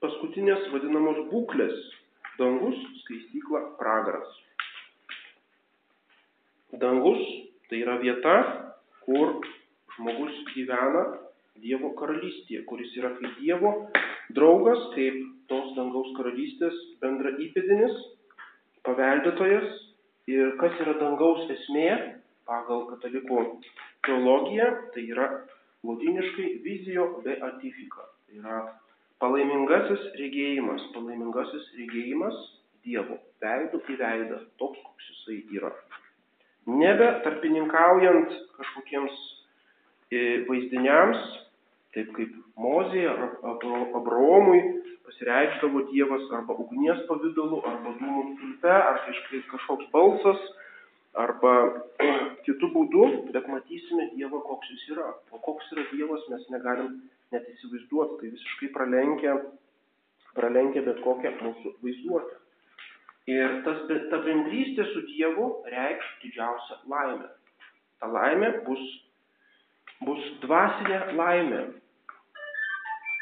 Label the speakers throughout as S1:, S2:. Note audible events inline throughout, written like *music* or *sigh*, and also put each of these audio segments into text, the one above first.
S1: paskutinės vadinamos būklės - dangus, skaistykla, pragaras. Dangus tai yra vieta, kur žmogus gyvena Dievo karalystėje, kuris yra kaip Dievo draugas, kaip tos dangaus karalystės bendra įpėdinis, paveldėtojas ir kas yra dangaus esmė pagal katalikų teologiją, tai yra latiniškai vizijo beatifika. Tai yra palaimingasis regėjimas, palaimingasis regėjimas Dievo, veidų į veidą, toks, koks jisai yra. Nebe tarpininkaujant kažkokiems e, vaizdiniams, taip kaip Mozėje ar Abraomui pasireikšdavo Dievas arba ugnies pavydalu, arba dūmų stulpe, ar kažkaip kažkoks balsas, arba *clears throat* kitų būdų, bet matysime Dievą, koks jis yra. O koks yra Dievas, mes negalim net įsivaizduoti, tai visiškai pralenkia, pralenkia bet kokią mūsų vaizduotę. Ir tas, ta bendrystė su Dievu reikš didžiausią laimę. Ta laimė bus, bus dvasinė laimė,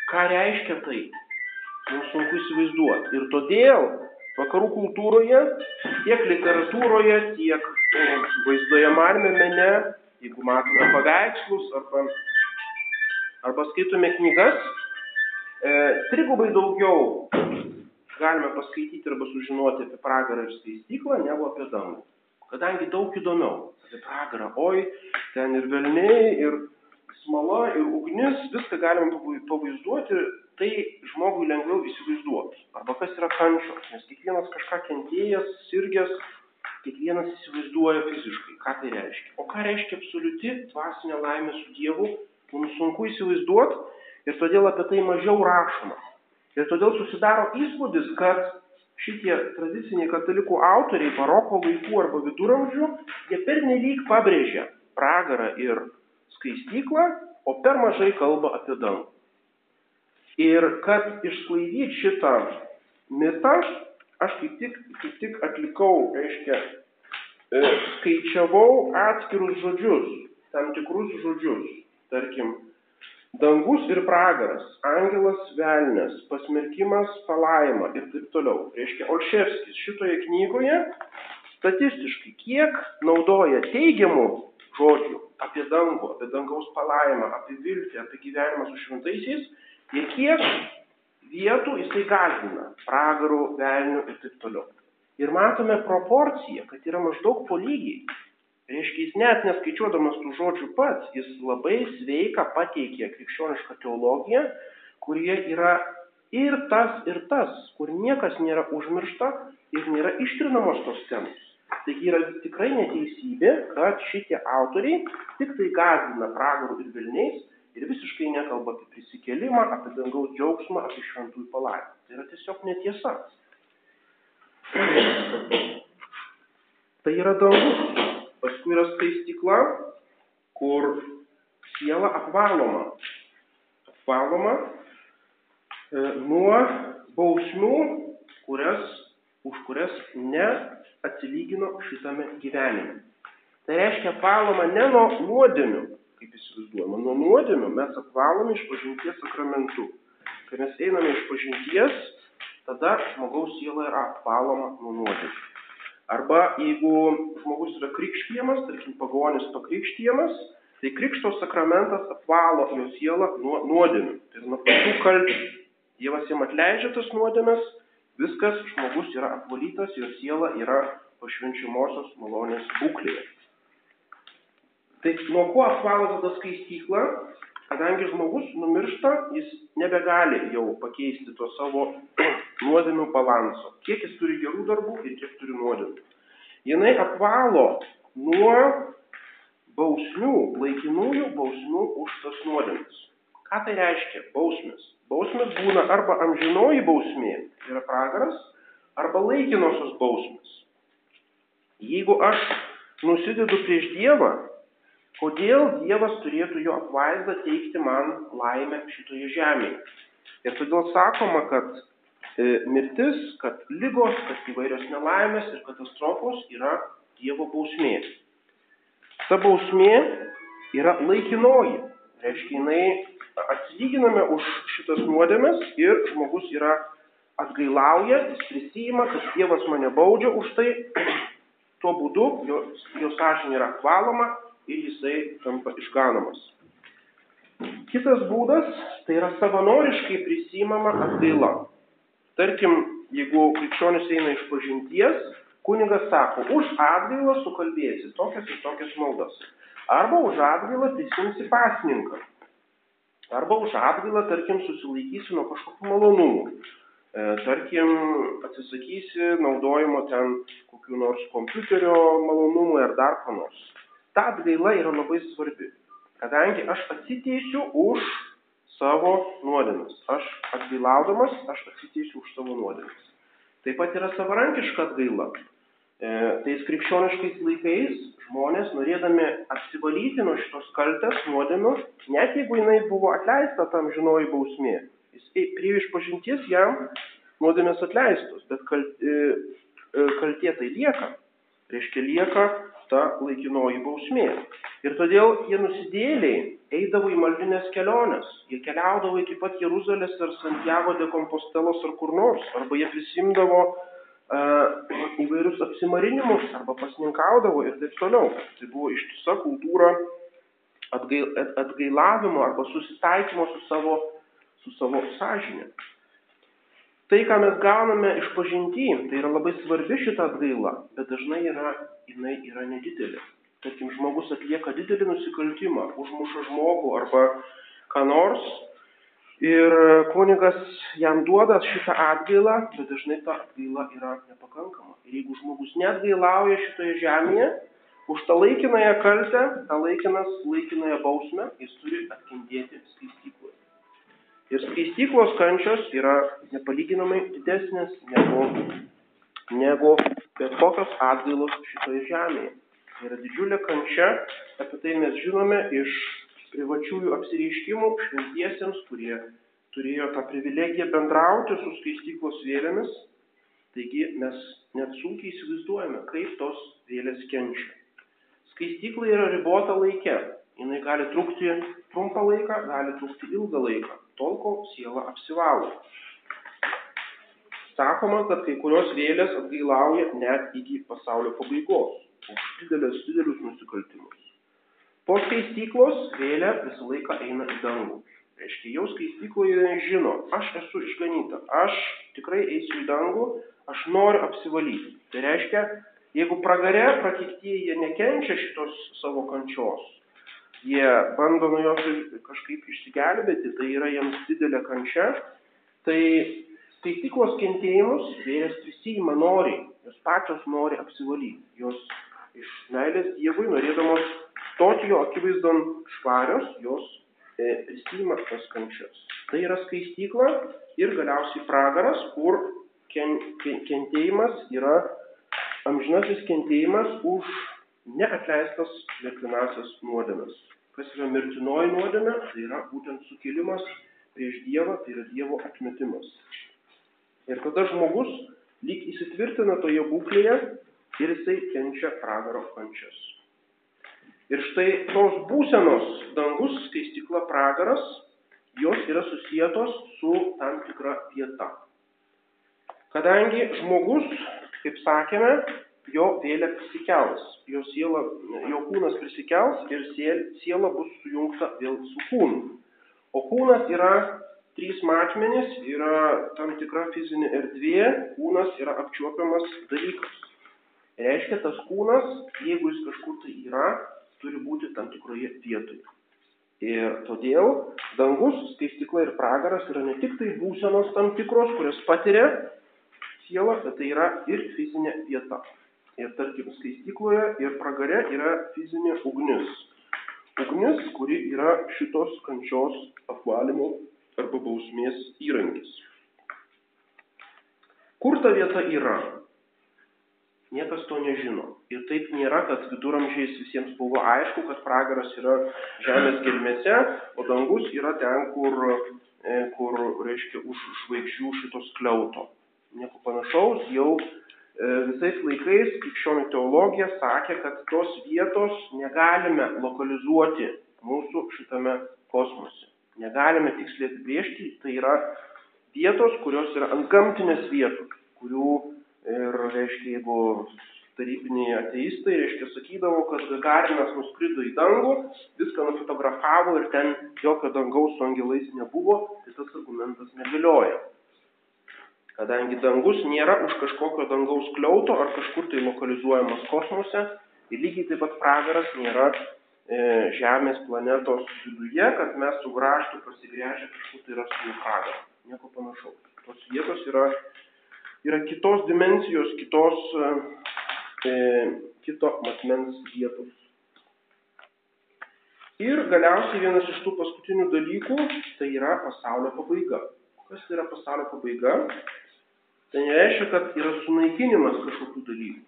S1: Ką reiškia tai? Mums sunku įsivaizduoti. Ir todėl vakarų kultūroje, tiek literatūroje, tiek vaizduojamame mene, jeigu matome paveikslus arba, arba skaitome knygas, e, trigubai daugiau galime paskaityti arba sužinoti apie pragarą ir skaistyklą negu apie dangų. Kadangi daug įdomiau apie pragarą, oi, ten ir velniai, ir smala ir ugnis, viską galime pavaizduoti, tai žmogui lengviau įsivaizduoti. Arba kas yra kančios, nes kiekvienas kažką kentėjęs, sirgęs, kiekvienas įsivaizduoja fiziškai, ką tai reiškia. O ką reiškia absoliuti dvasinė laimė su Dievu, mums sunku įsivaizduoti ir todėl apie tai mažiau rašoma. Ir todėl susidaro įspūdis, kad šitie tradiciniai katalikų autoriai baroko laikų arba viduramžių, jie pernelyg pabrėžia pragarą ir skaistyklą, o per mažai kalba apie dangų. Ir kad išsklaidyti šitą mitą, aš kaip tik, kaip tik atlikau, reiškia, e, skaičiavau atskirus žodžius, tam tikrus žodžius, tarkim, dangus ir pragaras, angelas velnės, pasmerkimas palaima ir taip toliau. Reiškia, Olševskis šitoje knygoje statistiškai kiek naudoja teigiamų žodžių apie dangų, apie dangaus palaimą, apie viltį, apie gyvenimą su šventaisiais ir kiek vietų jisai gazdina pragarų, velnių ir taip toliau. Ir matome proporciją, kad yra maždaug po lygiai. Reiškia, jis net neskaičiuodamas tų žodžių pats, jis labai sveika pateikė krikščionišką teologiją, kurie yra ir tas, ir tas, kur niekas nėra užmiršta ir nėra ištrinamos tos temos. Taigi yra tikrai neteisybė, kad šitie autoriai tik tai gazdina pragarų ir vilniais ir visiškai nekalba apie prisikėlimą, apie dangaus džiaugsmą, apie šventųjų palaimą. Tai yra tiesiog netiesa. Tai yra dangus. Paskui yra skaistikla, kur siela apvaloma. Apvaloma e, nuo bausmių, kurias, už kurias ne atsilygino šitame gyvenime. Tai reiškia apvaloma ne nuo nuodėmių, kaip įsivaizduojama, nuo nuodėmių mes apvalome iš pažinties sakramentų. Kai mes einame iš pažinties, tada žmogaus siela yra apvaloma nuo nuodėmių. Arba jeigu žmogus yra krikštijamas, tarkim pagonis pakrikštijamas, tai krikšto sakramentas apvalo jo sielą nuo nuodėmių, tai yra nuo pačių kalčių. Dievas jam atleidžia tas nuodėmes Viskas žmogus yra apvalytas, jo siela yra pašvenčiamosios malonės būklėje. Tai nuo ko apvalo tada skaistykla? Kadangi žmogus numiršta, jis nebegali jau pakeisti to savo *clears throat* nuodėmių balanso. Kiek jis turi gerų darbų ir kiek turi nuodėmių. Jinai apvalo nuo bausmių, laikinųjų bausmių už tas nuodėmes. Ką tai reiškia? Bausmės. Bausmės būna arba amžinoji bausmė, tai yra pragaras, arba laikinosios bausmės. Jeigu aš nusidedu prieš Dievą, kodėl Dievas turėtų jo apvaizdą teikti man laimę šitoje žemėje? Ir todėl sakoma, kad e, mirtis, kad lygos, kad įvairios nelaimės ir katastrofos yra Dievo bausmė. Ta bausmė yra laikinoji. Reiškia, jinai atsilyginame už šitas nuodėmes ir žmogus yra atgailauja, jis prisijima, kad Dievas mane baudžia už tai, *clears throat* tuo būdu jo, jo sąžinė yra valoma ir jisai tampa išganomas. Kitas būdas tai yra savanoriškai prisimama atgaila. Tarkim, jeigu krikščionis eina iš pažinties, kunigas sako, už atgailą sukalbėsi tokias ir tokias maldas. Arba už atgailą prisimsi pasninką. Arba už atgailą, tarkim, susilaikysi nuo kažkokių malonumų. E, tarkim, atsisakysi naudojimo ten kokiu nors kompiuterio malonumui ar dar ko nors. Ta atgaila yra labai svarbi, kadangi aš atsiteisiu už savo nuodėmes. Aš atgailaudamas, aš atsiteisiu už savo nuodėmes. Taip pat yra savarankiška atgaila. E, tais krikščioniškais laikais žmonės, norėdami apsivalyti nuo šitos kaltės nuodėmių, net jeigu jinai buvo atleista tam žinoji bausmė, jis prie išpažinties jam nuodėmės atleistos, bet kal, e, e, kaltė tai lieka. Reiškia, lieka ta laikinoji bausmė. Ir todėl tie nusidėliai eidavo į maldinės keliones. Jie keliaudavo iki pat Jeruzalės ar Santiago de Kompostelos ar kur nors. Arba jie prisimdavo uh, įvairius apsimarinimus arba pasninkaudavo ir taip toliau. Tai buvo ištisa kultūra atgail, atgailavimo arba susitaikymo su savo, su savo sąžinė. Tai, ką mes gauname iš pažinty, tai yra labai svarbi šita atgaila, bet dažnai yra jinai yra nedidelė. Tarkim, žmogus atlieka didelį nusikaltimą, užmuša žmogų arba ką nors ir kunigas jam duoda šitą atgailą, bet dažnai ta atgaila yra nepakankama. Ir jeigu žmogus neatgailauja šitoje žemėje, už tą laikinąją kaltę, tą laikinas, laikinąją bausmę, jis turi atkentėti skaistykloje. Ir skaistyklos kančios yra nepalyginamai didesnės negu negu bet kokios atgailos šitoje žemėje. Tai yra didžiulė kančia, apie tai mes žinome iš privačiųjų apsireiškimų šventiesiems, kurie turėjo tą privilegiją bendrauti su skaistyklos vėlėmis. Taigi mes net sunkiai įsivaizduojame, kaip tos vėlės kenčia. Skaistykla yra ribota laike. Jis gali trukti trumpą laiką, gali trukti ilgą laiką, tol kol siela apsivalo sakoma, kad kai kurios vėlės atgailauja net iki pasaulio pabaigos už didelės, didelius nusikaltimus. Po skaistyklos vėlė visą laiką eina į dangų. Reiškia, jau skaistykloje žino, aš esu išganyta, aš tikrai eisiu į dangų, aš noriu apsivalyti. Tai reiškia, jeigu pragare prakektieji jie nekenčia šitos savo kančios, jie bando nuo jos kažkaip išsigelbėti, tai yra jiems didelė kančia, tai Skaityklos kentėjimus vėjas prisijima noriai, jos pačios nori apsivalyti, jos iš meilės Dievui norėdamos stoti jo akivaizdon švarios, jos e, prisijima tas kančias. Tai yra skaistykla ir galiausiai pragaras, kur ken, ken, kentėjimas yra amžinasis kentėjimas už neatleistas leklinasias nuodėmes. Kas yra mirtinoji nuodėmė, tai yra būtent sukilimas prieš Dievą, tai yra Dievo atmetimas. Ir tada žmogus lyg įsitvirtina toje būklėje ir jisai kenčia pragaro kančias. Ir štai tos būsenos dangus, skaistikla pragaras, jos yra susijėtos su tam tikra vieta. Kadangi žmogus, kaip sakėme, jo vėlė prisikels, jo, siela, jo kūnas prisikels ir siela bus sujungta vėl su kūnu. O kūnas yra trys matmenys yra tam tikra fizinė erdvė, kūnas yra apčiuopiamas dalykas. Reiškia, tas kūnas, jeigu jis kažkur tai yra, turi būti tam tikroje vietoje. Ir todėl dangus, skaistikla ir pragaras yra ne tik tai būsenos tam tikros, kurias patiria siela, bet tai yra ir fizinė vieta. Ir tarkim, skaistikloje ir pragare yra fizinė ugnis. Ugnis, kuri yra šitos kančios apvalymo arba bausmės įrankis. Kur ta vieta yra? Niekas to nežino. Ir taip nėra, kad viduramžiais visiems buvo aišku, kad pragaras yra žemės gelmėse, o dangus yra ten, kur, e, kur reiškia, už žvaigždžių šitos kliauto. Nieko panašaus, jau visais laikais krikščionių teologija sakė, kad tos vietos negalime lokalizuoti mūsų šitame kosmose. negalime tiksliai apibriežti, tai yra vietos, kurios yra ant gamtinės vietos, kurių ir, reiškia, jeigu tarybiniai ateistai, reiškia, sakydavo, kad Gagarinas nuskrido į dangų, viską nufotografavo ir ten jokio dangaus su angelais nebuvo, tai tas argumentas negalioja. Kadangi dangus nėra už kažkokio dangaus kliauto ar kažkur tai lokalizuojamas kosmose, ir lygiai taip pat pragaras nėra e, Žemės planetos viduje, kad mes su graštu pasigręžę kažkur tai rastume pragarą. Nieko panašaus. Tos vietos yra, yra kitos dimensijos, kitos e, kito matmens vietos. Ir galiausiai vienas iš tų paskutinių dalykų tai yra pasaulio pabaiga. Kas tai yra pasaulio pabaiga? Tai nereiškia, kad yra sunaikinimas kažkokių dalykų.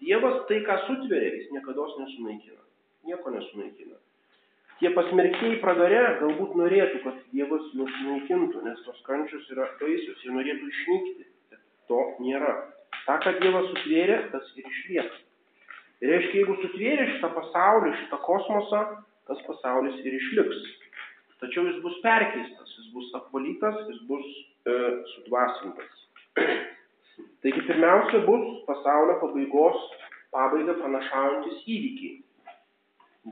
S1: Dievas tai, ką sutveria, jis niekada nesunaikina. Nieko nesunaikina. Tie pasmerkėjai pragare galbūt norėtų, kad Dievas juos sunaikintų, nes tos kančios yra baisios, jie norėtų išnykti. Bet to nėra tą, ką Dievas sutvėrė, tas ir išlieka. Ir reiškia, jeigu sutvėrė šitą pasaulį, šitą kosmosą, tas pasaulis ir išliks. Tačiau jis bus perkeistas, jis bus apvalytas, jis bus e, sudvasintas. *clears throat* Taigi pirmiausia bus pasaulio pabaigos pabaigą pranašaujantis įvykiai.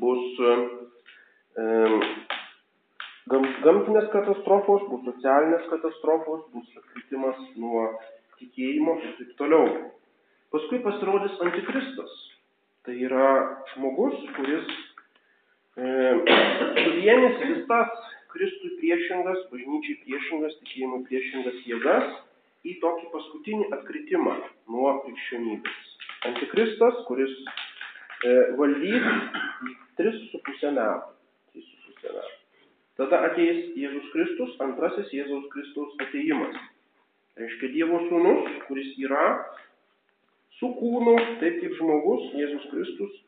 S1: Bus e, gam, gamtinės katastrofos, bus socialinės katastrofos, bus atkritimas nuo tikėjimo ir taip toliau. Paskui pasirodys antikristas. Tai yra žmogus, kuris e, *clears throat* suvienys visas Kristui priešingas, bažnyčiai priešingas, tikėjimui priešingas jėgas į tokį paskutinį atkritimą nuo krikščionybės. Antikristas, kuris e, valdys 3,5 metų. 3,5 metų. Tada ateis Jėzus Kristus, antrasis Jėzaus Kristaus ateimas reiškia Dievo sūnus, kuris yra su kūnu, taip kaip žmogus, Jėzus Kristus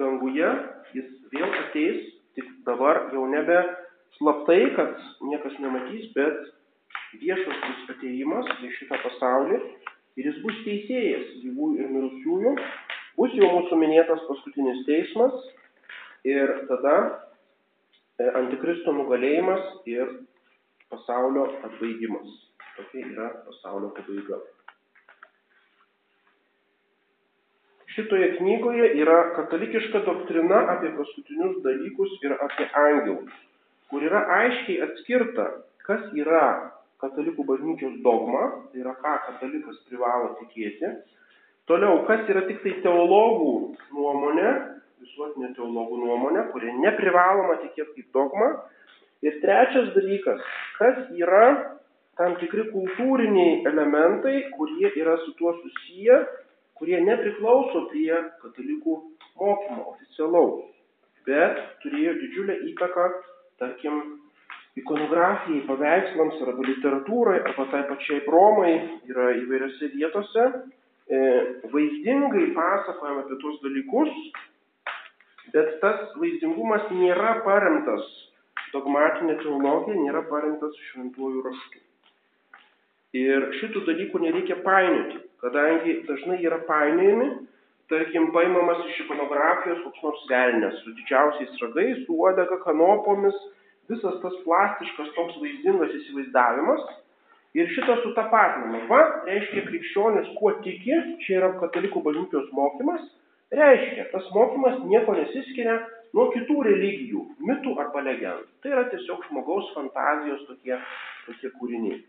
S1: danguje, jis vėl ateis, tik dabar jau nebe slaptai, kad niekas nematys, bet viešas bus ateimas į šitą pasaulį ir jis bus teisėjas gyvųjų ir mirusiųjų, bus jau mūsų minėtas paskutinis teismas ir tada e, antikristo nugalėjimas ir pasaulio atbaigimas. Tokia yra pasaulio pabaiga. Šitoje knygoje yra katalikiška doktrina apie paskutinius dalykus ir apie angelus, kur yra aiškiai atskirta, kas yra katalikų bažnyčios dogma, tai yra ką katalikas privalo tikėti. Toliau, kas yra tik tai teologų nuomonė, visuotinė teologų nuomonė, kurie neprivaloma tikėti kaip dogma. Ir trečias dalykas, kas yra tam tikri kultūriniai elementai, kurie yra su tuo susiję, kurie nepriklauso prie katalikų mokymo oficialaus, bet turėjo didžiulę įtaką, tarkim, ikonografijai, paveikslams arba literatūrai, arba tai pačiai bromai yra įvairiose vietose, e, vaizdingai pasakojama apie tuos dalykus, bet tas vaizdingumas nėra paremtas dogmatinė teologija, nėra paremtas šventuoju raštu. Ir šitų dalykų nereikia painioti, kadangi dažnai yra painiojami, tarkim, paimamas iš ikonografijos koks nors velnės su didžiausiais ragais, su uodega kanopomis, visas tas plastiškas toks vaizdingas įsivaizdavimas. Ir šitas sutapatinama. Va, reiškia, krikščionis kuo tiki, čia yra katalikų bažnyčios mokymas, reiškia, tas mokymas nieko nesiskiria nuo kitų religijų, mitų arba legendų. Tai yra tiesiog žmogaus fantazijos tokie, tokie kūriniai.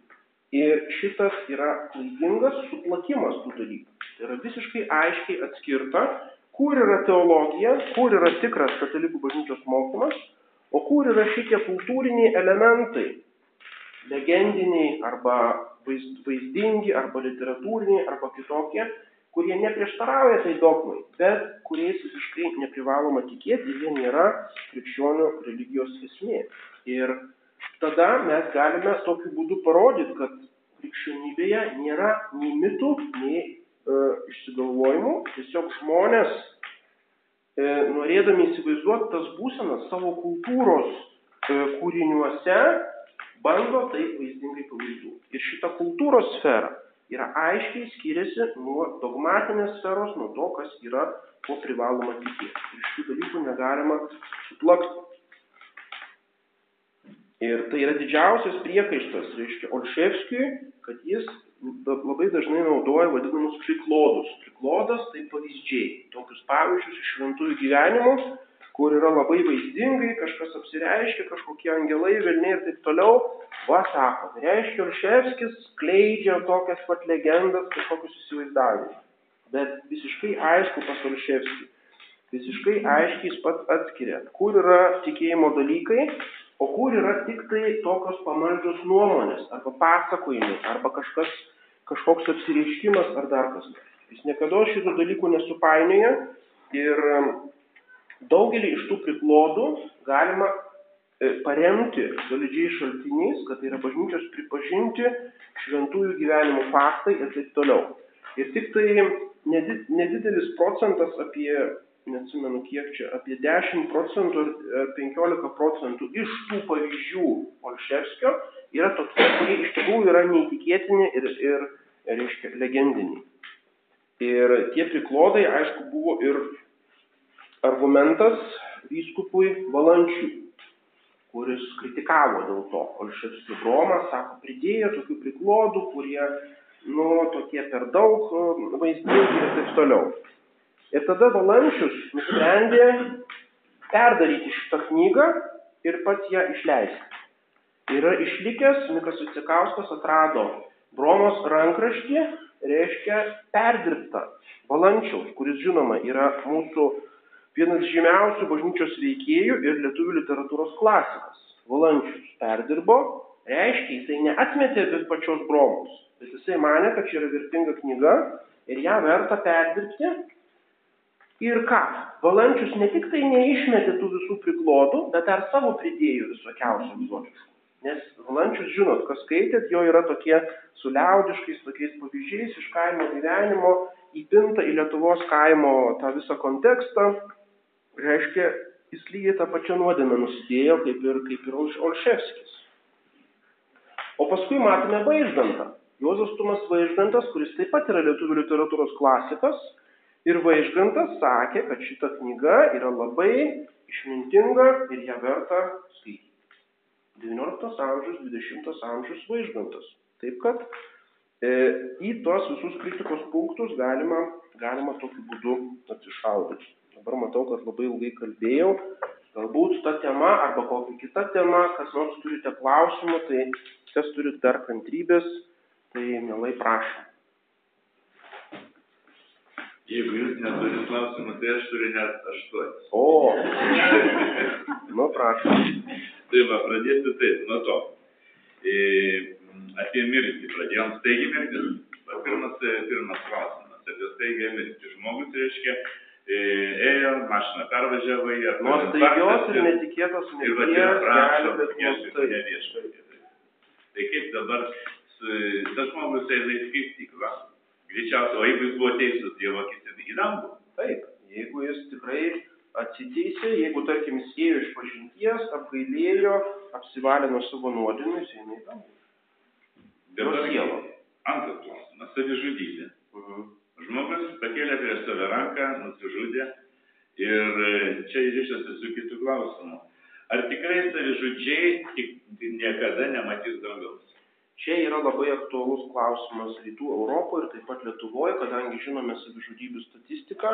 S1: Ir šitas yra klaidingas suplakimas tų dalykų. Tai yra visiškai aiškiai atskirta, kur yra teologija, kur yra tikras katalikų bažnyčios mokymas, kur yra šitie kultūriniai elementai, legendiniai arba vaizdingi, arba literatūriniai, arba kitokie, kurie neprieštarauja tai dogmai, bet kuriais visiškai neprivaloma tikėti jie nėra krikščionių religijos esmė. Ir tada mes galime tokiu būdu parodyti, kad krikščionybėje nėra nei mitų, nei e, išsigalvojimų, tiesiog žmonės, norėdami įsivaizduoti tas būsenas savo kultūros e, kūriniuose, bando tai vaizdingai pavaizduoti. Ir šita kultūros sfera yra aiškiai skiriasi nuo dogmatinės sferos, nuo to, kas yra ko privaloma tikėti. Ir šių dalykų negalima suplakti. Ir tai yra didžiausias priekaištas, reiškia, Olševskijui, kad jis labai dažnai naudoja vadinamus priklodus. Priklodas tai pavyzdžiai, tokius pavyzdžius iš šventųjų gyvenimų, kur yra labai vaizdingai, kažkas apsireiškia, kažkokie angelai, velniai ir taip toliau. Va, sako, tai reiškia, Olševskis skleidžia tokias pat legendas, kažkokius įsivaizdavimus. Bet visiškai aišku pas Olševskį, visiškai aiškiai jis pats atskiria, kur yra tikėjimo dalykai, o kur yra tik tai tokios pamaldžios nuomonės, arba pasakojimai, arba kažkas, kažkoks apsireiškimas ar dar kas. Jis niekada šitų dalykų nesupainioja ir um, daugelį iš tų priklodų galima e, paremti solidžiais šaltiniais, kad tai yra bažnyčios pripažinti šventųjų gyvenimo faktai ir taip toliau. Ir tik tai nedidelis procentas apie neatsimenu kiek čia, apie 10 procentų ar 15 procentų iš tų pavyzdžių Olševskio yra tokie, kurie iš tikrųjų yra neįtikėtini ir, ir reiškia, legendiniai. Ir tie priklodai, aišku, buvo ir argumentas vyskupui Valančiui, kuris kritikavo dėl to. Olševskio bromas, sako, pridėjo tokių priklodų, kurie, nu, tokie per daug vaizdingi ir taip toliau. Ir tada Valančius nusprendė perdaryti šitą knygą ir pats ją išleisti. Yra išlikęs, Mikas Vicikauskas atrado Bromos rankraštį, reiškia perdirbtą Valančiaus, kuris žinoma yra mūsų vienas žymiausių bažnyčios veikėjų ir lietuvių literatūros klasikas. Valančius perdirbo, reiškia, jisai neatmetė vis pačios Bromos, bet jisai mane, kad čia yra vertinga knyga ir ją verta perdirbti Ir ką? Valančius ne tik tai neišmetė tų visų priklodų, bet dar savo pridėjo visokiausių egzotiškų. Nes Valančius, žinot, kas skaitėt, jo yra tokie su liaudiškais tokiais pavyzdžiais iš kaimo gyvenimo, įpinta į Lietuvos kaimo tą visą kontekstą. Reiškia, jis lygiai tą pačią nuodėmę nusidėjo, kaip ir, kaip ir Olševskis. O paskui matome Vaižgantą. Juozas Tumas Vaižgantas, kuris taip pat yra lietuvių literatūros klasikas, Ir Vaižgantas sakė, kad šita knyga yra labai išmintinga ir ją verta skaityti. 19 amžius, 20 amžius Vaižgantas. Taip kad e, į tuos visus kritikos punktus galima, galima tokiu būdu atsišaudyti. Dabar matau, kad labai ilgai kalbėjau. Galbūt ta tema arba kokia kita tema, kas nors turite klausimų, tai kas turit dar kantrybės, tai mielai prašom.
S2: Jeigu jūs neturit klausimų, tai aš turiu net aštuonis.
S1: O, *laughs* nu prašom.
S2: Tai va, pradėsiu taip, nuo to. E, apie mirtį pradėjom staigi mirtis. Va, pirmas, pirmas klausimas apie staigį mirtį. Žmogus, reiškia, e, ėjo, mašina pervažiavo į...
S1: Nuo staigios ir netikėtos
S2: mirties gali bet tai neviešpatie. Tai kaip dabar, tas žmogus eina į skaistyklą Greičiausiai, o jeigu jis buvo teisus Dievo akise į dangų?
S1: Taip, jeigu jis tikrai atsiteisė, jeigu, tarkim, jis ėjo iš pažinties, apgailėjo, apsivalė nuo savo nuodėmės, eina į dangų.
S2: Dabar sielo. Antras klausimas - savižudybė. Mhm. Žmogus pakėlė prieš save ranką, nusižudė ir čia įrišasi su kitu klausimu. Ar tikrai savižudžiai tik niekada nematys dangaus?
S1: Čia yra labai aktuolus klausimas rytų Europoje ir taip pat Lietuvoje, kadangi žinome savižudybių statistiką.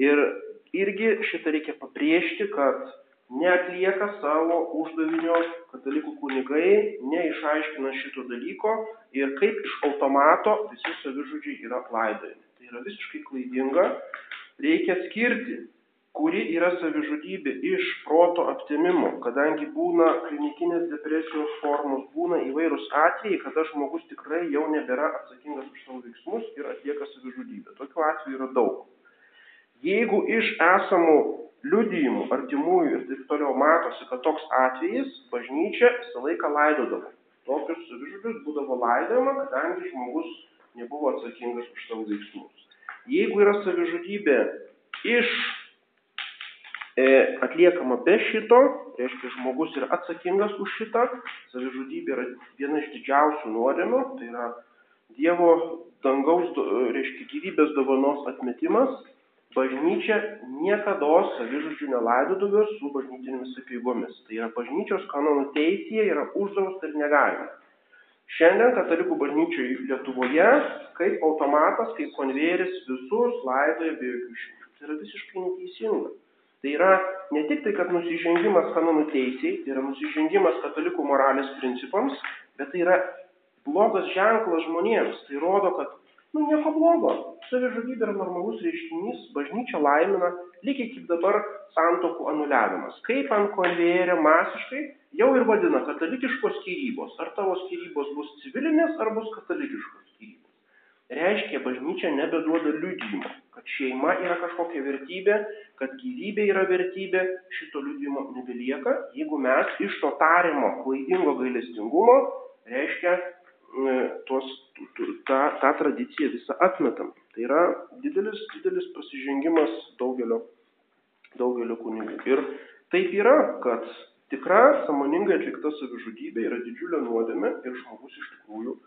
S1: Ir irgi šitą reikia pabrėžti, kad neatlieka savo uždavinio katalikų kunigai, neišaiškina šito dalyko ir kaip iš automato visi savižudžiai yra laidojami. Tai yra visiškai klaidinga. Reikia skirti kuri yra savižudybė iš proto aptimimo, kadangi būna klinikinės depresijos formos, būna įvairūs atvejai, kada žmogus tikrai jau nebėra atsakingas už savo veiksmus ir atlieka savižudybę. Tokių atvejų yra daug. Jeigu iš esamų liudijimų, artimųjų ir taip toliau matosi, kad toks atvejis bažnyčia visą laiką laidodavo. Tokius savižudžius būdavo laidojama, kadangi žmogus nebuvo atsakingas už savo veiksmus. Jeigu yra savižudybė iš atliekama be šito, reiškia žmogus yra atsakingas už šitą, savižudybė yra viena iš didžiausių nuodėmių, tai yra Dievo dangaus, reiškia gyvybės dovanos atmetimas bažnyčia niekados savižudžių nelaidotuvių su bažnytinėmis apeigomis. Tai yra bažnyčios kanonų teisėje yra uždrausta ir negalima. Šiandien katalikų bažnyčioje Lietuvoje kaip automatas, kaip konvejeris visus laidoja be jokių išimčių. Tai yra visiškai neteisinga. Tai yra ne tik tai, kad nusižengimas kanonų teisiai, tai yra nusižengimas katalikų moralės principams, bet tai yra blogas ženklas žmonėms. Tai rodo, kad Nu, nieko blogo. Savižudybė yra normalus reiškinys, bažnyčia laimina, lygiai kaip dabar santokų anuliavimas. Kaip ant konvejerio masiškai jau ir vadina katalikiškos skirybos. Ar tavo skirybos bus civilinės, ar bus katalikiškos skirybos. Reiškia, bažnyčia nebeduoda liudijimo, kad šeima yra kažkokia vertybė, kad gyvybė yra vertybė, šito liudijimo nebelieka, jeigu mes iš to tarimo klaidingo gailestingumo, reiškia, tuos, tą, tą tradiciją visą atmetam. Tai yra didelis, didelis prasižengimas daugelio, daugelio kunigų. Ir taip yra, kad tikra samoningai atlikta savižudybė yra didžiulė nuodėmė ir žmogus iš tikrųjų,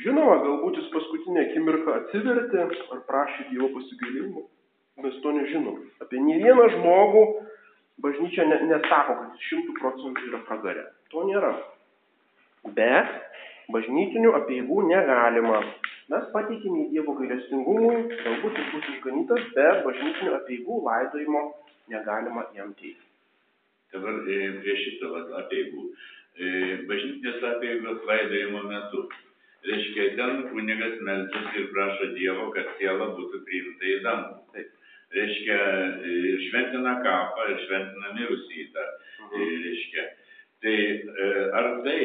S1: žinoma, galbūt jis paskutinę akimirką atsivertė ar prašė Dievo pasigailimo, mes to nežinom. Apie ne vieną žmogų bažnyčia nesako, kad jis šimtų procentų yra pragare. To nėra. Bet bažnytinių apieigų negalima. Mes pateikime Dievo gailestingumui, galbūt jis bus išganytas, bet bažnytinių apieigų laidojimo negalima jam teikti.
S2: Dabar e, prie šito apieigų. E, bažnytinės apieigos laidojimo metu. Reiškia, ten kunigas melčiasi ir prašo Dievo, kad siela būtų priimta į dangų. Taip. Reiškia, e, ir šventina kapą, ir šventina mirusį tą. Mhm. Reiškia. Tai ar tai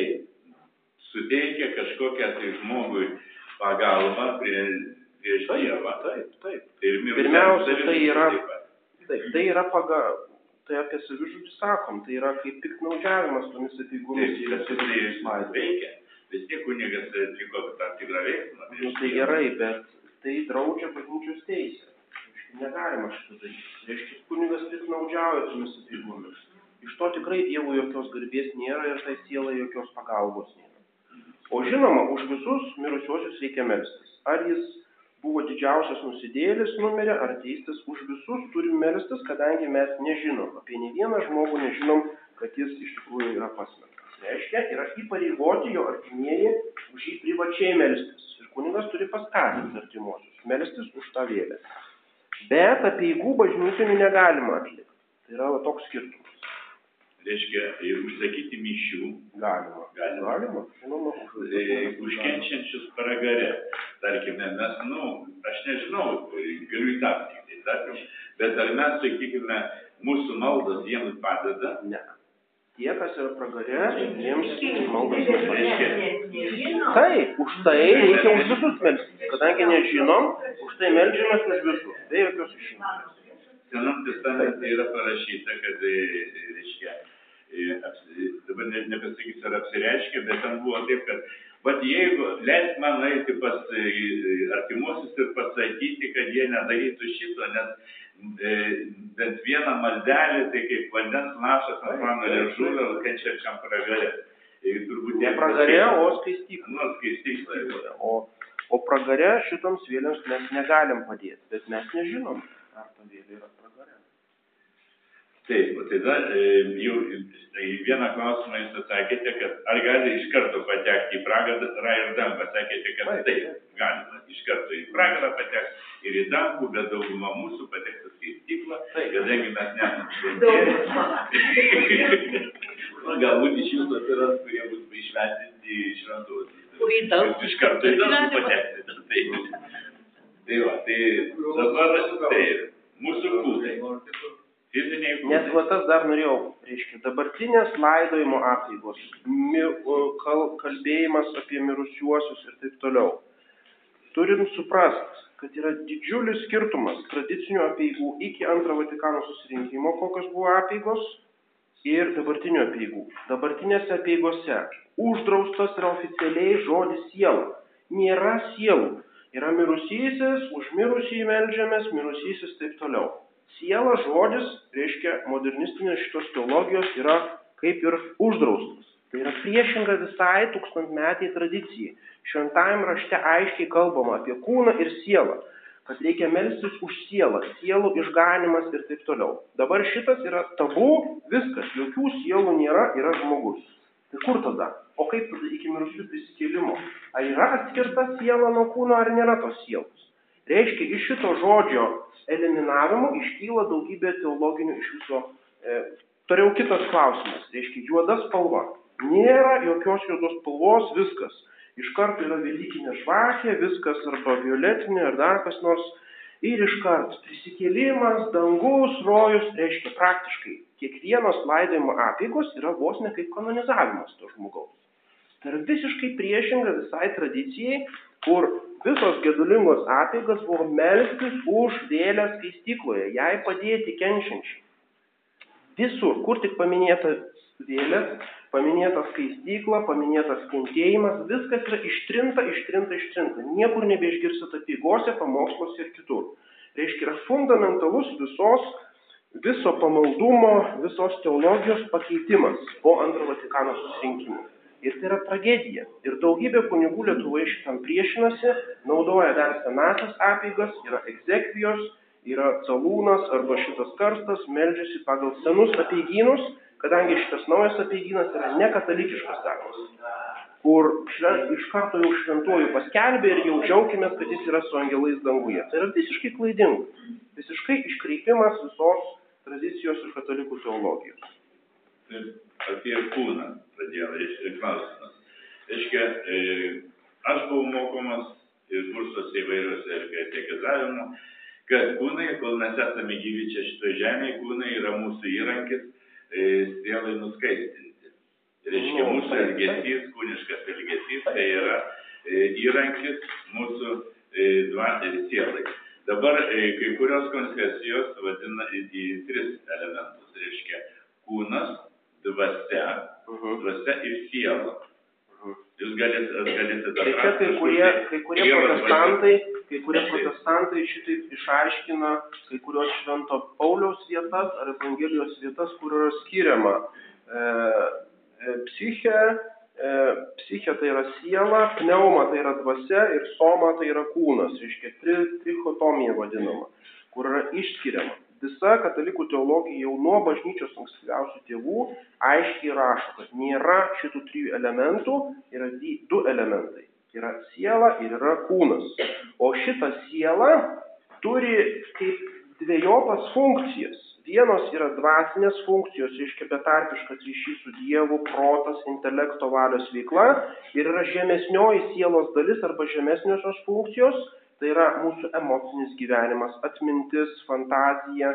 S2: suteikia kažkokią tai žmogui pagalbą prie, prieš Dievą.
S1: Taip, taip. Ir Pirmiausia, tai yra, taip, tai yra pagal, tai apie savižudį sakom, tai yra kaip piknaudžiavimas tomis apygomis.
S2: Taip, tai veikia. Vis tiek kunigas atliko tam tikrą veiksmą.
S1: Nu, tai gerai, bet tai draudžia bažnyčios teisė. Negalima šitą daryti. Reiškia, kunigas piknaudžiauja tomis apygomis. Iš to tikrai Dievo jokios garbės nėra ir tai sielai jokios pagalbos nėra. O žinoma, už visus mirusiuosius reikia melstis. Ar jis buvo didžiausias nusidėlis numerė, ar teistas, už visus turim melstis, kadangi mes nežinom, apie ne vieną žmogų nežinom, kad jis iš tikrųjų yra pasmerktas. Reiškia, yra įpareigoti jo artimieji už jį privačiai melstis. Ir kunigas turi paskatinti artimuosius melstis už tą vėlę. Bet apieigų bažnytinių negalima atlikti. Tai yra va, toks skirtumas
S2: reiškia, užsakyti mišių.
S1: Galima.
S2: Galima.
S1: Galima. Žinoma,
S2: užkenčiančius paragare. Tarkime, mes, nu, aš nežinau, galiu įtarti, tai tarkim, bet ar mes, sakykime, mūsų maldos jiems padeda?
S1: Ne. Tie, kas yra pragare, jiems maldos nepadeda. Taip, už tai reikia už visus melstis. Kadangi nežinom, už tai melžiamės už visus. Be jokios išimties.
S2: Senam testamente yra parašyta, kad, reiškia, dabar ne, nepasakysiu, ar apsireiškia, bet ten buvo taip, kad, bet jeigu leis man eiti pas artimuosius ir pasakyti, kad jie nedarytų šito, nes e, bent vieną maldelį, tai kaip vandens lašas ant mano liežuvio, kenčiančiam pragarė.
S1: Turbūt ne pragarė, o skaistykla.
S2: Nu, skaistykla.
S1: O, o pragarė šitoms vėliams mes negalim padėti, bet mes nežinom, ar ta vėlė yra pragarė.
S2: Taip, tai tada e, jau tai vieną klausimą jūs atsakėte, kad ar gali iš karto patekti į pragarą ir dangą. Sakėte, kad taip, galima iš karto į pragarą patekti ir į dangų, bet dauguma mūsų pateks į stiklą, kadangi mes nesame. *laughs* Galbūt iš jūsų atsiras, kurie bus išvestinti iš
S3: daug.
S2: iš karto į dangų patekti. Tai, *laughs* tai va, tai dabar taip, mūsų kūnai fiziniai kūnai.
S1: Nes va tas dar norėjau, reiškia, dabartinės laidojimo apeigos, kalbėjimas apie mirusiuosius ir taip toliau. Turim suprast, kad yra didžiulis skirtumas tradicinių apeigų iki antro Vatikano susirinkimo, kokios buvo apeigos, ir dabartinių apeigų. Dabartinėse apeigose uždraustas yra oficialiai žodis siela. Nėra sielų. Yra mirusysis, už mirusį melžiamės, mirusysis taip toliau siela žodis, reiškia, modernistinės šitos teologijos yra kaip ir uždraustas. Tai yra priešinga visai tūkstantmetiai tradicijai. Šventajame rašte aiškiai kalbama apie kūną ir sielą. kad reikia melstis už sielą, sielų išganimas ir taip toliau. Dabar šitas yra tabu, viskas, jokių sielų nėra, yra žmogus. Tai kur tada? O kaip tada iki mirusių prisikėlimo? Ar yra atskirta siela nuo kūno, ar nėra tos sielos? Reiškia, iš šito žodžio eliminavimo iškyla daugybė teologinių iš viso. E, Toliau kitas klausimas. Reiškia, juoda spalva. Nėra jokios juodos spalvos, viskas iš karto yra Velykinė žvakė, viskas arba violetinė ar dar kas nors. Ir iš karto prisikėlimas, dangus, rojus, reiškia praktiškai kiekvienos laidojimo apėgos yra vos ne kaip kanonizavimas to žmogaus. Tai yra visiškai priešinga visai tradicijai, kur visos gedulingos apėgos buvo melstis už vėlę skaistykloje, jai padėti kenčiančiai. Visur, kur tik paminėta vėlė, paminėta skaistykla, paminėtas kentėjimas, viskas yra ištrinta, ištrinta, ištrinta. Niekur nebeišgirsit apygose, pamoksluose ir kitur. Reiškia, yra fundamentalus visos, viso pamaldumo, visos teologijos pakeitimas po antro Vatikano susirinkimo. Ir tai yra tragedija. Ir daugybė kunigų Lietuvoje šitam priešinasi, naudoja dar senasias apygas, yra egzekvijos, yra calūnas arba šitas karstas, meldžiasi pagal senus apeigynus kadangi šitas naujas apeigynas yra nekatalikiškas darbas, kur švent, iš karto jau šventuoju paskelbė ir jau džiaugimės, kad jis yra su angelais danguje. Tai yra visiškai klaidinga, visiškai iškreipimas visos tradicijos ir katalikų teologijos.
S2: Apie kūną pradėjau, reiškia, klausimas. Reiškia, e, aš buvau mokomas ir kursuose įvairiuose ir katekizavimo, kad kūnai, kol mes esame gyvi čia šitoje žemėje, kūnai yra mūsų įrankis sielai nuskaistinti. Reiškia, nu, mūsų elgesys, kūniškas elgesys, tai yra e, įrankis mūsų e, dvasiai sielai. Dabar e, kai kurios konfesijos vadina į tris elementus. Reiškia, kūnas, dvasia, -huh. dvasia ir siela. -huh. Jūs galite, galite
S1: tai čia kai kurie, kai kurie protestantai, kai kurie protestantai šitaip išaiškina kai kurios švento Pauliaus vietas ar Evangelijos vietas, kur yra skiriama e, e, psichė, e, psichė tai yra siela, pneuma tai yra dvasia ir soma tai yra kūnas, reiškia tri, trichotomija vadinama, kur yra išskiriama. Visa katalikų teologija jau nuo bažnyčios ankstyviausių tėvų aiškiai rašo, kad nėra šitų trijų elementų, yra du elementai yra siela ir yra kūnas. O šita siela turi kaip dviejopas funkcijas. Vienos yra dvasinės funkcijos, reiškia betarpiškas ryšys su Dievu, protas, intelekto valios veikla ir yra žemesnioji sielos dalis arba žemesniosios funkcijos, tai yra mūsų emocinis gyvenimas, atmintis, fantazija,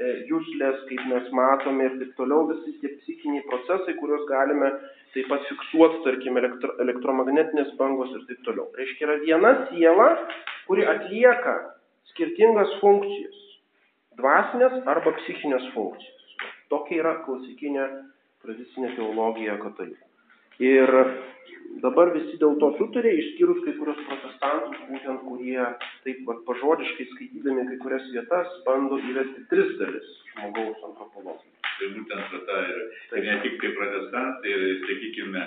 S1: e, jūslės, kaip mes matome ir taip toliau, visi tie psichiniai procesai, kuriuos galime taip pat fiksuoti, tarkim, elektro, elektromagnetinės bangos ir taip toliau. Reiškia, yra viena siela, kuri atlieka skirtingas funkcijas. Dvasinės arba psichinės funkcijas. Tokia yra klasikinė tradicinė teologija katalikų. Ir dabar visi dėl to sutarė, išskyrus kai kurios protestantus, būtent kurie taip pat pažodiškai skaitydami kai kurias vietas bando įvesti tris dalis žmogaus antropologijos.
S2: Tai būtent ta ir, ir ne tik tai protestantai, ir, sakykime,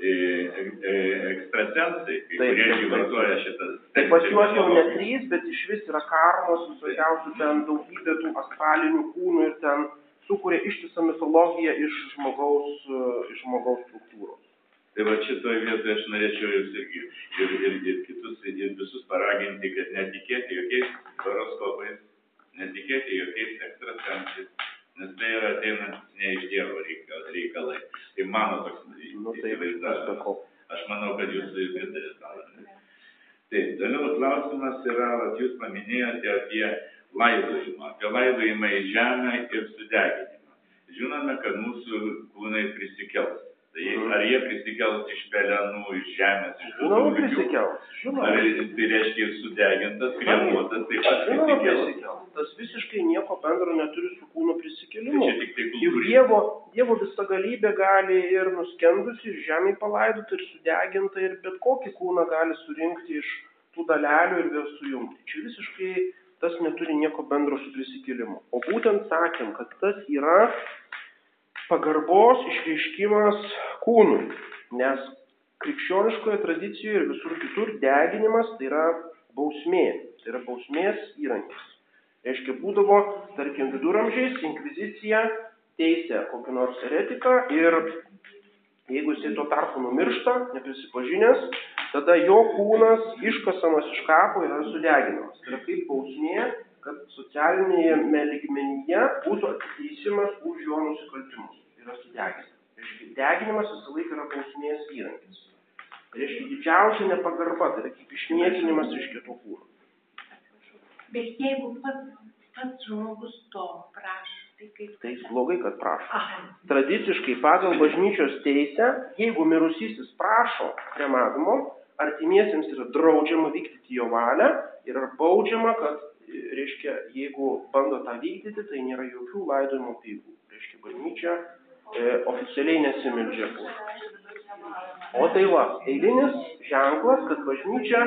S2: e, e, ekstrasensai, kurie irgi vartoja šitas.
S1: Tai pas juos jau ne trys, bet iš vis yra karmos, visokiausių ten daugybė tų astralinių kūnų ir ten sukuria ištisą mitologiją iš žmogaus, iš žmogaus struktūros.
S2: Tai va šitoje vietoje aš norėčiau jūs irgi ir, ir, ir kitus, ir visus paraginti, kad netikėti jokiais horoskopais, netikėti jokiais ekstrasensais, nes tai yra ateinant ne iš Dievo reikalai. Tai mano toks
S1: nu, tai įsivaizdavimas.
S2: Aš manau, kad jūs pritarėte tam. Taip, toliau klausimas yra, vat, jūs paminėjote apie laidojimą, apie laidojimą į žemę ir sudeginimą. Žinome, kad mūsų kūnai prisikels. Tai ar jie prisikels iš pelenų, iš žemės, iš
S1: Žinoma, prisikels.
S2: Žinoma. Ar tai reiškia ir sudegintas, kremuotas, taip pat prisikels.
S1: Tas visiškai nieko bendro neturi su kūno prisikėlimu.
S2: Tai tik tai
S1: Juk dievo, dievo visa galybė gali ir nuskendusi, ir žemėje palaidoti, ir sudeginta, ir bet kokį kūną gali surinkti iš tų dalelių ir vėl sujungti. Čia visiškai tas neturi nieko bendro su prisikėlimu. O būtent sakėm, kad tas yra pagarbos išreiškimas kūnui, nes krikščioniškoje tradicijoje ir visur kitur deginimas tai yra bausmė. Tai yra bausmės įrankis. Reiškia, būdavo, tarkim, viduramžiais inkvizicija teisė kokį nors eretiką ir jeigu jisai tuo tarpu numiršta, neprisipažinęs, tada jo kūnas iškasamas iš kapo yra sudeginamas. Tai yra kaip bausmė, kad socialinėje lygmenyje būtų ateisimas už jo nusikaltimus. Yra sudegintas. Reiškia, deginimas visą laiką yra bausmės įrankis. Reiškia, didžiausia nepagarba, tai yra kaip išniekinimas iš kito kūno.
S3: Bet jeigu pats, pats žmogus to prašo, tai kaip...
S1: Tai blogai, kad prašo.
S3: Aha.
S1: Tradiciškai pagal bažnyčios teisę, jeigu mirusysis prašo kremavimo, artimiesiems yra draudžiama vykdyti jo valią ir yra baudžiama, kad, reiškia, jeigu bando tą vykdyti, tai nėra jokių laidojimo peigų. Reiškia, bažnyčia e, oficialiai nesimeldžia už. O tai va, eilinis ženklas, kad bažnyčia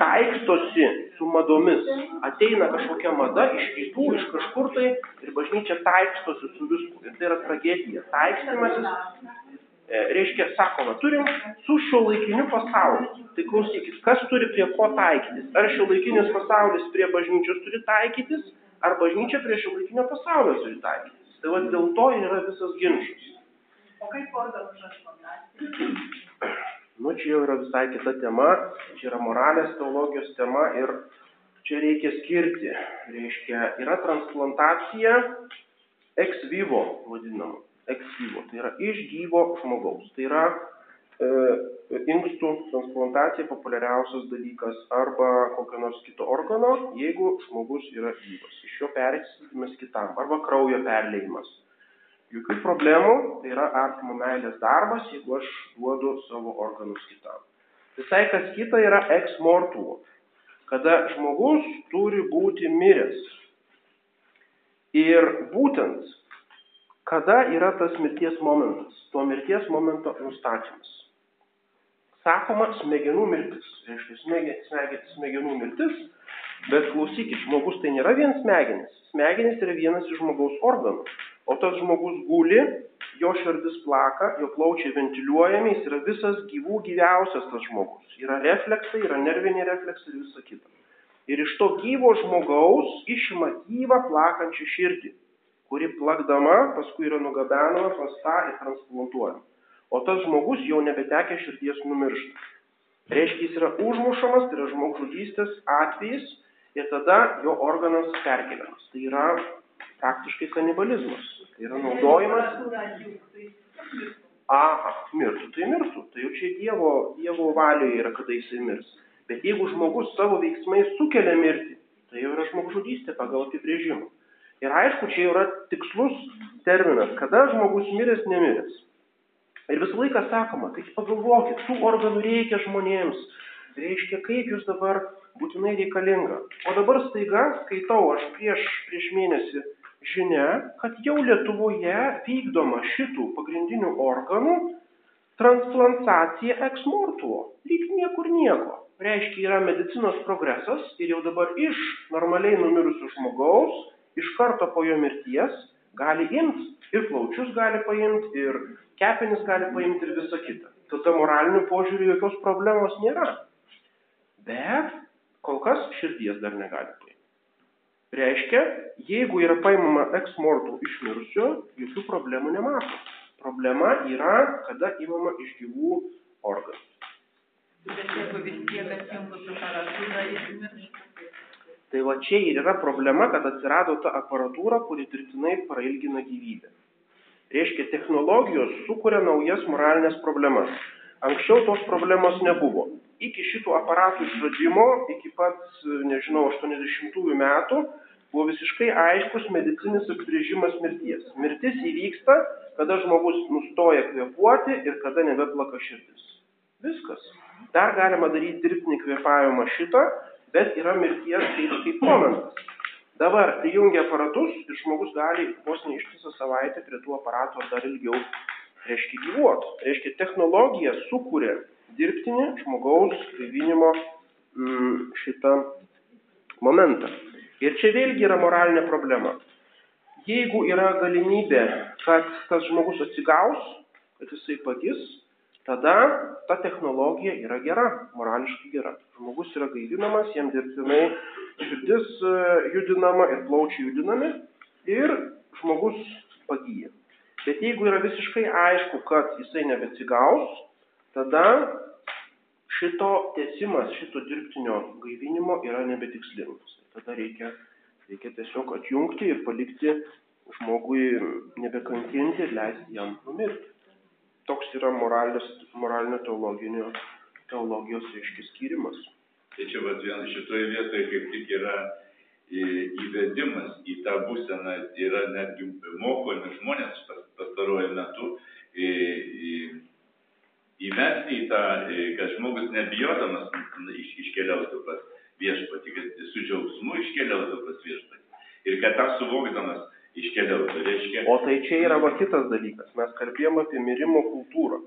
S1: taikstosi su madomis. Ateina kažkokia mada iš rytų, iš kažkur tai ir bažnyčia taikstosi su visku. Ir tai yra tragedija. Taikstymasis, e, reiškia, sakoma, turim su šio laikiniu pasauliu. Tai klausykit, kas turi prie ko taikytis? Ar šio laikinis pasaulis prie bažnyčios turi taikytis, ar bažnyčia prie šio laikinio pasaulio turi taikytis? Tai va dėl to yra visas ginčas.
S3: O kaip organų transplantacija?
S1: Nu, čia jau yra visai kita tema, čia yra moralės teologijos tema ir čia reikia skirti. Reiškia, yra transplantacija ex vivo, vadinama. Ex vivo, tai yra iš gyvo žmogaus. Tai yra e, inkstų transplantacija populiariausias dalykas arba kokio nors kito organo, jeigu žmogus yra gyvas. Iš jo persistimas kitam arba kraujo perleimas jokių problemų, tai yra artimo meilės darbas, jeigu aš duodu savo organus kitam. Visai kas kita yra ex mortuo, kada žmogus turi būti miręs. Ir būtent, kada yra tas mirties momentas, to mirties momento nustatymas. Sakoma smegenų mirtis, reiškia smegenų, smegenų mirtis, bet klausykit, žmogus tai nėra vien smegenis, smegenis yra vienas iš žmogaus organų. O tas žmogus guli, jo širdis plaka, jo plaučiai ventiliuojami, jis yra visas gyvų gyviausias tas žmogus. Yra refleksai, yra nerviniai refleksai ir visa kita. Ir iš to gyvo žmogaus išima gyvą plakančią širdį, kuri plakdama paskui yra nugabenama pas tą ir transplantuojama. O tas žmogus jau nebetekė širdies numiršta. Reiškia, jis yra užmušamas, tai yra žmogžudystės atvejis ir tada jo organas perkeliamas. Tai yra praktiškai kanibalizmas. Tai yra naudojimas. Aha, mirtų, tai mirtų. Tai jau čia Dievo, dievo valioje yra, kada jisai mirs. Bet jeigu žmogus savo veiksmais sukelia mirtį, tai jau yra žmogžudystė pagal apibrėžimą. Ir aišku, čia yra tikslus terminas, kada žmogus miręs, nemiręs. Ir visą laiką sakoma, tai pagalvokit, tų organų reikia žmonėms. Reiškia, kaip jūs dabar būtinai reikalinga. O dabar staiga skaitau, aš prieš, prieš mėnesį žinia, kad jau Lietuvoje vykdoma šitų pagrindinių organų transplantacija ex mortuo. Lyg niekur nieko. Reiškia, yra medicinos progresas ir jau dabar iš normaliai numirusių žmogaus, iš karto po jo mirties, gali imti ir plaučius gali paimti, ir kepenis gali paimti ir visa kita. Tada moraliniu požiūriu jokios problemos nėra. Bet kol kas širdies dar negali paimti. Reiškia, jeigu yra paimama eksmortų iš mirusio, jokių problemų nemato. Problema yra, kada įmama iš gyvų organų.
S3: Bet jeigu vis tiek atjungus aparatūrą įsimirš.
S1: Tai va čia ir yra problema, kad atsirado ta aparatūra, kuri dirbtinai prailgina gyvybę. Reiškia, technologijos sukuria naujas moralinės problemas. Anksčiau tos problemos nebuvo iki šitų aparatų išradimo, iki pat, nežinau, 80-ųjų metų, buvo visiškai aiškus medicinis apibrėžimas mirties. Mirtis įvyksta, kada žmogus nustoja kvepuoti ir kada nebeplaka širdis. Viskas. Dar galima daryti dirbtinį kvepavimą šitą, bet yra mirties kaip, kaip momentas. Dabar prijungia aparatus ir žmogus gali vos ne ištisą savaitę prie tų aparatų ar dar ilgiau, reiškia, gyvuoti. Reiškia, technologija sukūrė dirbtinį žmogaus gaivinimo mm, šitą momentą. Ir čia vėlgi yra moralinė problema. Jeigu yra galimybė, kad tas žmogus atsigaus, kad jisai pagis, tada ta technologija yra gera, morališkai gera. Žmogus yra gaivinamas, jam dirbtinai širdis e, judinama ir plaučiai judinami ir žmogus pagyja. Bet jeigu yra visiškai aišku, kad jisai nebeatsigaus, tada šito tiesimas, šito dirbtinio gaivinimo yra nebetikslingas. Tada reikia, reikia tiesiog atjungti ir palikti žmogui nebekankinti ir leisti jam numirti. Toks yra moralinio teologinio, teologijos reiškia skyrimas.
S2: Tai čia vat, vien šitoje vietoje kaip tik yra įvedimas į tą būseną, yra netgi mokomi žmonės pastaruoju metu įvesti į tą, kad žmogus nebijodamas iš, iškeliautų pas viešpatį, kad su džiaugsmu iškeliautų pas viešpatį. Ir kad tą suvokdamas iškeliautų. Reiškia...
S1: O tai čia yra va kitas dalykas. Mes kalbėjome apie mirimo kultūrą.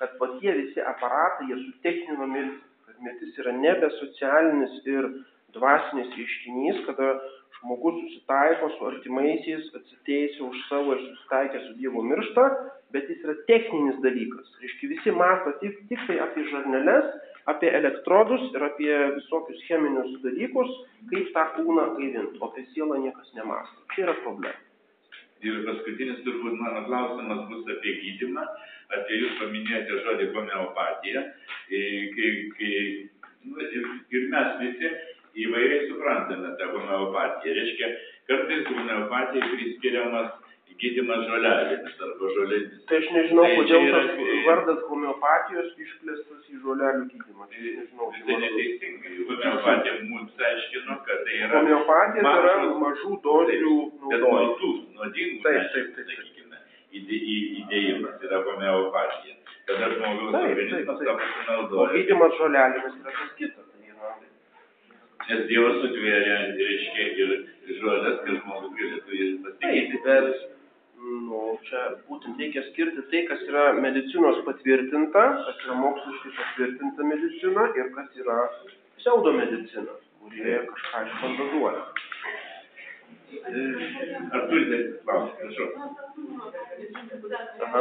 S1: Kad va tie visi aparatai, jie sutechnino mirtį. Kad mirtis yra nebe socialinis ir dvasinis reiškinys, kada žmogus susitaiko su artimaisiais, atsiteisė už savo ir susitaikė su Dievu miršta, bet jis yra techninis dalykas. Reiškia, visi masto tik, tik tai apie žarneles, apie elektrodus ir apie visokius cheminius dalykus, kaip tą kūną gaivinti, o apie sielą niekas nemasto. Čia yra problema.
S2: Ir paskutinis turbūt mano klausimas bus apie gydimą, apie jūs paminėjote žodį homeopatija, kai, kai nu, ir, ir mes visi įvairiai suprantame tą homeopatiją. Reiškia, kartais homeopatijai priskiriamas gydimas žolelėmis arba žolėmis.
S1: Tai aš nežinau, tai kodėl yra, tas vardas homeopatijos išplėstas į žolelių gydymą. Aš nežinau.
S2: Tai neteisingai. Homeopatija mums aiškino, kad tai yra...
S1: Homeopatija tai yra mažų dozių
S2: naudojimas. Nuodingų, taip, taip, taip, sakykime, įdėjimas yra homeopatija. Kada žmogaus organizmas tą pasinaudoja.
S1: O gydimas žolelėmis yra kas kita. Tai.
S2: Nes Dievas sutvėrė, reiškia, ir žolės, kad žmogus galėtų jas pasakyti.
S1: Bet būtent reikia skirti tai, kas yra medicinos patvirtinta, kas yra moksliškai patvirtinta medicina ir kas yra pseudomedicina, kurie kažką išfantazuoja.
S2: Ar turite klausimą? Prašau. Aha.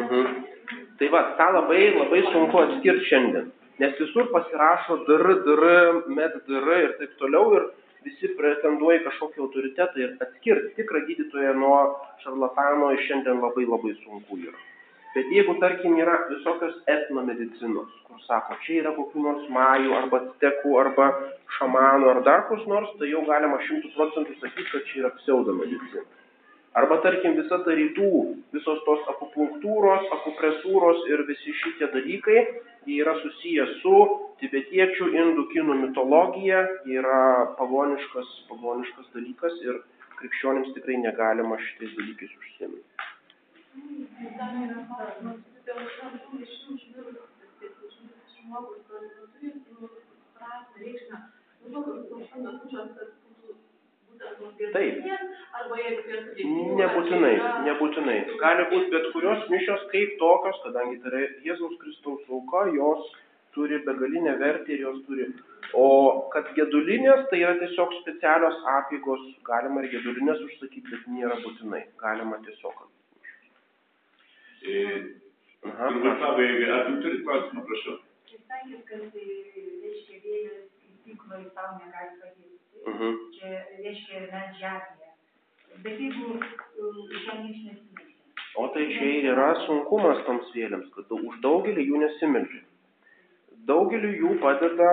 S1: Mhm. Tai va, tą labai, labai sunku atskirti šiandien nes visur pasirašo dr, dr, med dr ir taip toliau ir visi pretenduoja kažkokį autoritetą ir atskirti tikrą gydytoją nuo šarlatano šiandien labai labai sunku yra. Bet jeigu, tarkim, yra visokios etnomedicinos, kur sako, čia yra kokių nors majų, arba stekų, arba šamanų, ar dar kus nors, tai jau galima šimtų procentų sakyti, kad čia yra pseudomedicina. Arba tarkim visa ta rytų, visos tos akupunktūros, akupresūros ir visi šitie dalykai, jie yra susiję su tibetiečių, indų, kinų mitologija, jie yra pagoniškas, pagoniškas dalykas ir krikščionims tikrai negalima šitais dalykais užsiimti. Taip. Nebūtinai, nebūtinai. Gali būti bet kurios mišios kaip tokios, kadangi tai yra Jėzaus Kristaus auka, jos turi begalinę vertę ir jos turi. O kad gedulinės, tai yra tiesiog specialios apygos, galima ir gedulinės užsakyti, bet nėra būtinai. Galima tiesiog.
S2: E, Aha, turbūt pabaigai, ar tu turi klausimą, prašau.
S4: Sakėt, kad reiškia vėjas stiklai tau negali padėti.
S1: Uh -huh.
S4: Čia reiškia net žemėje. Bet jeigu žemės nesimeldžia.
S1: O tai čia yra sunkumas toms vėliams, kad už daugelį jų nesimeldžia. Daugeliu jų padeda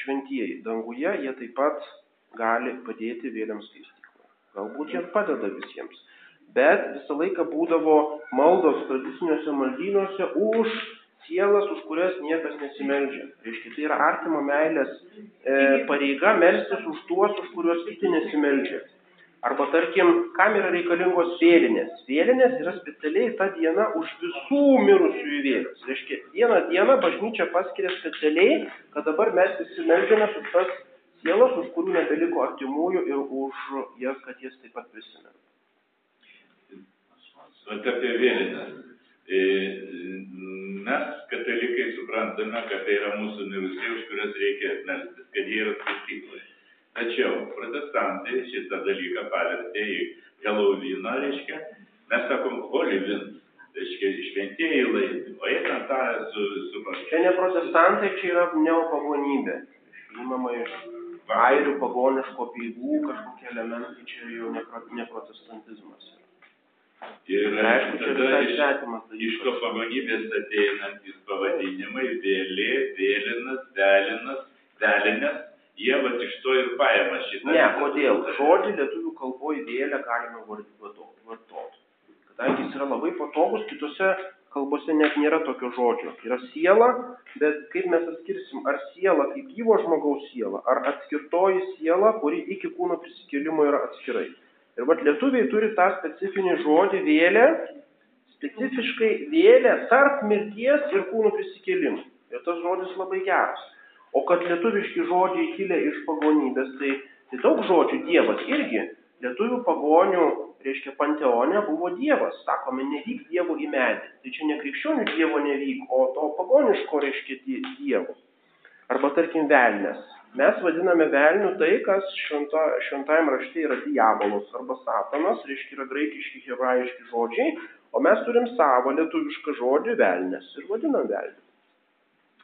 S1: šventieji. Danguje jie taip pat gali padėti vėliams skaistykloje. Galbūt jie padeda visiems. Bet visą laiką būdavo maldos tradiciniuose maldynuose už sielas, už kurias niekas nesimeldžia. Reiškia, tai yra artimo meilės e, pareiga melstis už tuos, už kuriuos kiti nesimeldžia. Arba tarkim, kam yra reikalingos vėlinės. Vėlinės yra specialiai ta diena už visų mirusiųjų vėlės. Reiškia, vieną dieną bažnyčia paskiria specialiai, kad dabar mes visi meldžiamės už tas sielas, už kurių nebeliko artimųjų ir už jas, kad jas taip pat prisimena.
S2: Apie vėlinės. E, mes, katalikai, suprantame, kad tai yra mūsų mirusieji, už kuriuos reikia melstis, kad jie yra skaitykloje. Tačiau protestantai šitą dalyką pavertė į Heloviną, reiškia, mes sakom Holivin, reiškia, šventieji laimi, o jie ten tą su, su
S1: Čia ne protestantai, čia yra neopagonybė. Žinoma, iš airių pagoniško peigų kažkokie elementai čia jau ne, ne protestantizmas.
S2: Ir
S1: aišku, čia visai
S2: iš,
S1: svetimas
S2: iš pagonybės ateinantys pavadinimai, vėlė, vėlinas, velinas, velinės, jie vat iš to ir paima šitą.
S1: Ne, kodėl? Žodį lietuvių kalboje vėlę galime vartoti. vartoti. Kadangi jis yra labai patogus, kitose kalbose net nėra tokio žodžio. Yra siela, bet kaip mes atskirsim, ar siela kaip gyvo žmogaus siela, ar atskirtoji siela, kuri iki kūno prisikėlimo yra atskirai. Ir vat lietuviai turi tą specifinį žodį vėlę, specifiškai vėlę tarp mirties ir kūno prisikėlimo. Ir tas žodis labai geras. O kad lietuviški žodžiai kilę iš pagonybės, tai, tai daug žodžių Dievas irgi. Lietuvių pagonių, reiškia, panteone buvo Dievas. Sakome, nevyk Dievo į medį. Tai čia ne krikščionių Dievo nevyk, o to pagoniško, reiškia, die- Dievo. Arba tarkim velnės. Mes vadiname velnių tai, kas šventa, šventajame rašte yra diabolos arba satanas, reiškia yra graikiški, hebrajiški žodžiai, o mes turim savo lietuvišką žodį velnės ir vadinam velnių.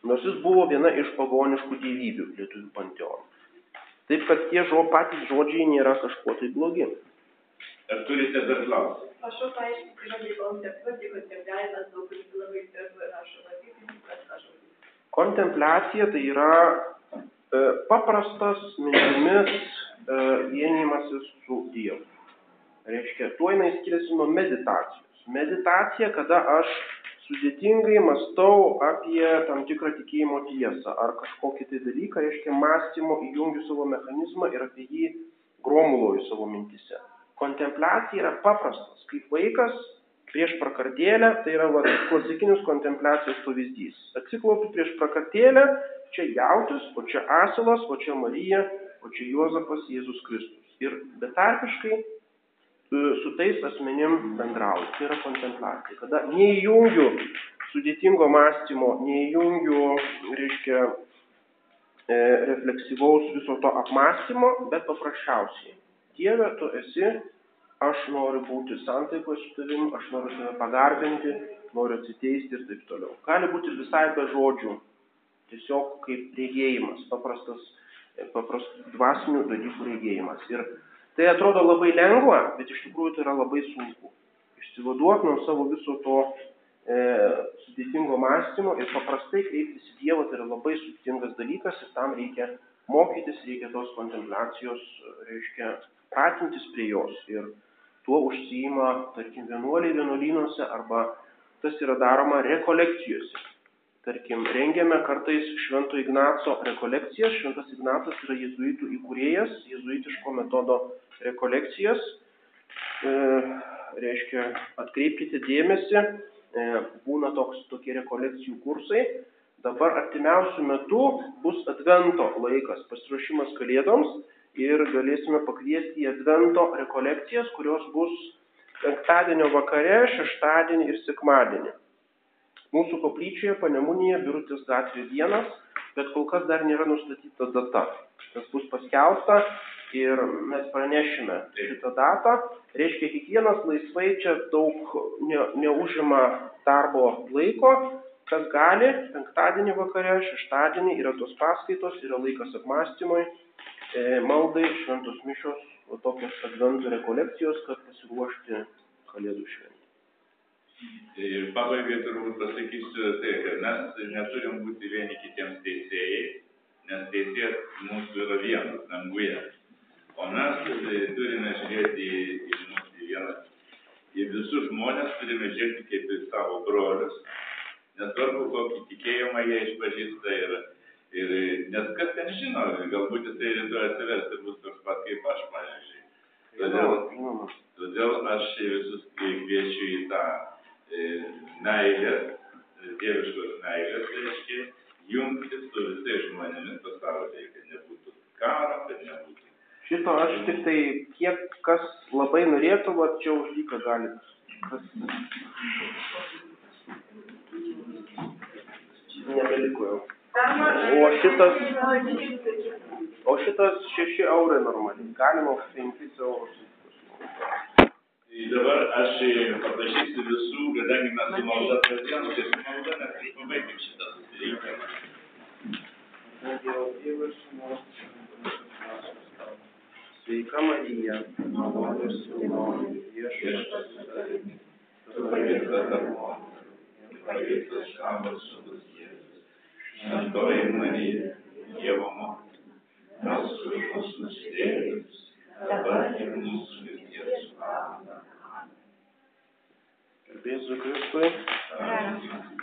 S1: Nors jis buvo viena iš pagoniškų dievybių lietuvių panteonų. Taip kad tie žo, patys žodžiai nėra kažkuo tai blogi.
S2: Ar turite dar klausimą?
S5: Prašau paaiškinti žodį kontempliuoti, kontempliavimas daug labai rašoma.
S1: Kontempliacija tai yra paprastas mintimis e, vienimasis su Dievu. Reiškia, tuo jinai skiriasi nuo meditacijos. Meditacija, kada aš sudėtingai mastau apie tam tikrą tikėjimo tiesą ar kažkokį tai dalyką, reiškia, mąstymo įjungiu savo mechanizmą ir apie jį gromuloju savo mintise. Kontempliacija yra paprastas, kaip vaikas prieš prakartėlę, tai yra va, klasikinis kontempliacijos pavyzdys. Atsiklaupiu prieš prakartėlę, čia jautis, o čia asilas, o čia Marija, o čia Juozapas Jėzus Kristus. Ir betarpiškai e, su tais asmenim bendrauju. Tai yra kontempliacija. Kada neįjungiu sudėtingo mąstymo, neįjungiu, reiškia, e, refleksyvaus viso to apmąstymo, bet paprasčiausiai. Dieve, tu esi, aš noriu būti santaikoje su tavim, aš noriu tave pagarbinti, noriu atsiteisti ir taip toliau. Gali būti ir visai be žodžių, tiesiog kaip regėjimas, paprastas, paprastas dvasinių dalykų regėjimas. Ir tai atrodo labai lengva, bet iš tikrųjų tai yra labai sunku. Išsivaduoti nuo savo viso to e, sudėtingo mąstymo ir paprastai kreiptis į Dievą tai yra labai sudėtingas dalykas ir tam reikia mokytis, reikia tos kontempliacijos, reiškia pratintis prie jos ir tuo užsijima, tarkim, vienuoliai vienuolynuose arba tas yra daroma rekolekcijose. Tarkim, rengiame kartais Švento Ignaco rekolekcijas. Šventas Ignacas yra jezuitų įkūrėjas, jezuitiško metodo rekolekcijas. E, reiškia, atkreipkite dėmesį, e, būna toks, tokie rekolekcijų kursai. Dabar artimiausių metų bus advento laikas, pasiruošimas kalėdoms ir galėsime pakviesti į advento rekolekcijas, kurios bus penktadienio vakare, šeštadienį ir sekmadienį. Mūsų koplyčioje Panemunėje Birutės gatvė vienas, bet kol kas dar nėra nustatyta data. Tas bus paskelbta ir mes pranešime šitą datą. Reiškia, kiekvienas laisvai čia daug ne, neužima darbo laiko, kas gali, penktadienį vakare, šeštadienį yra tos paskaitos, yra laikas apmąstymui, maldai, šventos mišios, o tokios adventų rekolekcijos, kad pasiruošti kalėdų šventį.
S2: Ir pabaigai turbūt pasakysiu tai, kad mes neturim būti vieni kitiems teisėjai, nes teisėjas mūsų yra vienas danguje. O mes e, turime žiūrėti į, į mūsų vieną, į visus žmonės turime žiūrėti kaip į savo brolius. Nesvarbu, kokį tikėjimą jie išpažįsta ir, ir nes kas ten žino, galbūt jisai rytoj atsivers ir bus toks pat kaip aš, pavyzdžiui. Todėl, todėl aš visus kviečiu į tą e, meilės, e, dieviškos meilės, reiškia, jungtis su visais žmonėmis pasaulyje, kad nebūtų karo, kad nebūtų.
S1: Šito aš tik tai, kiek kas labai norėtų, va čia už dyką gali. Kas... Nebeliko jau. O šitas- O šitas 6 eurai normaliai. Galima už 5 eurus.
S2: Tai dabar aš e, paprašysiu visų, kadangi mes su malda pradėjom, tai su malda mes ir pabaigim šitą susirinkimą.
S1: Sveika Marija, malonės su tavimi. Tu pavėgta tarp moterų ir pavėgtas tavo sūnus Jėzus. Šventoji Marija, Dievo motina, melsk už mus nusidėjėlius, dabar ir mūsų mirties valandą. Garbės Kristui.
S4: Amen.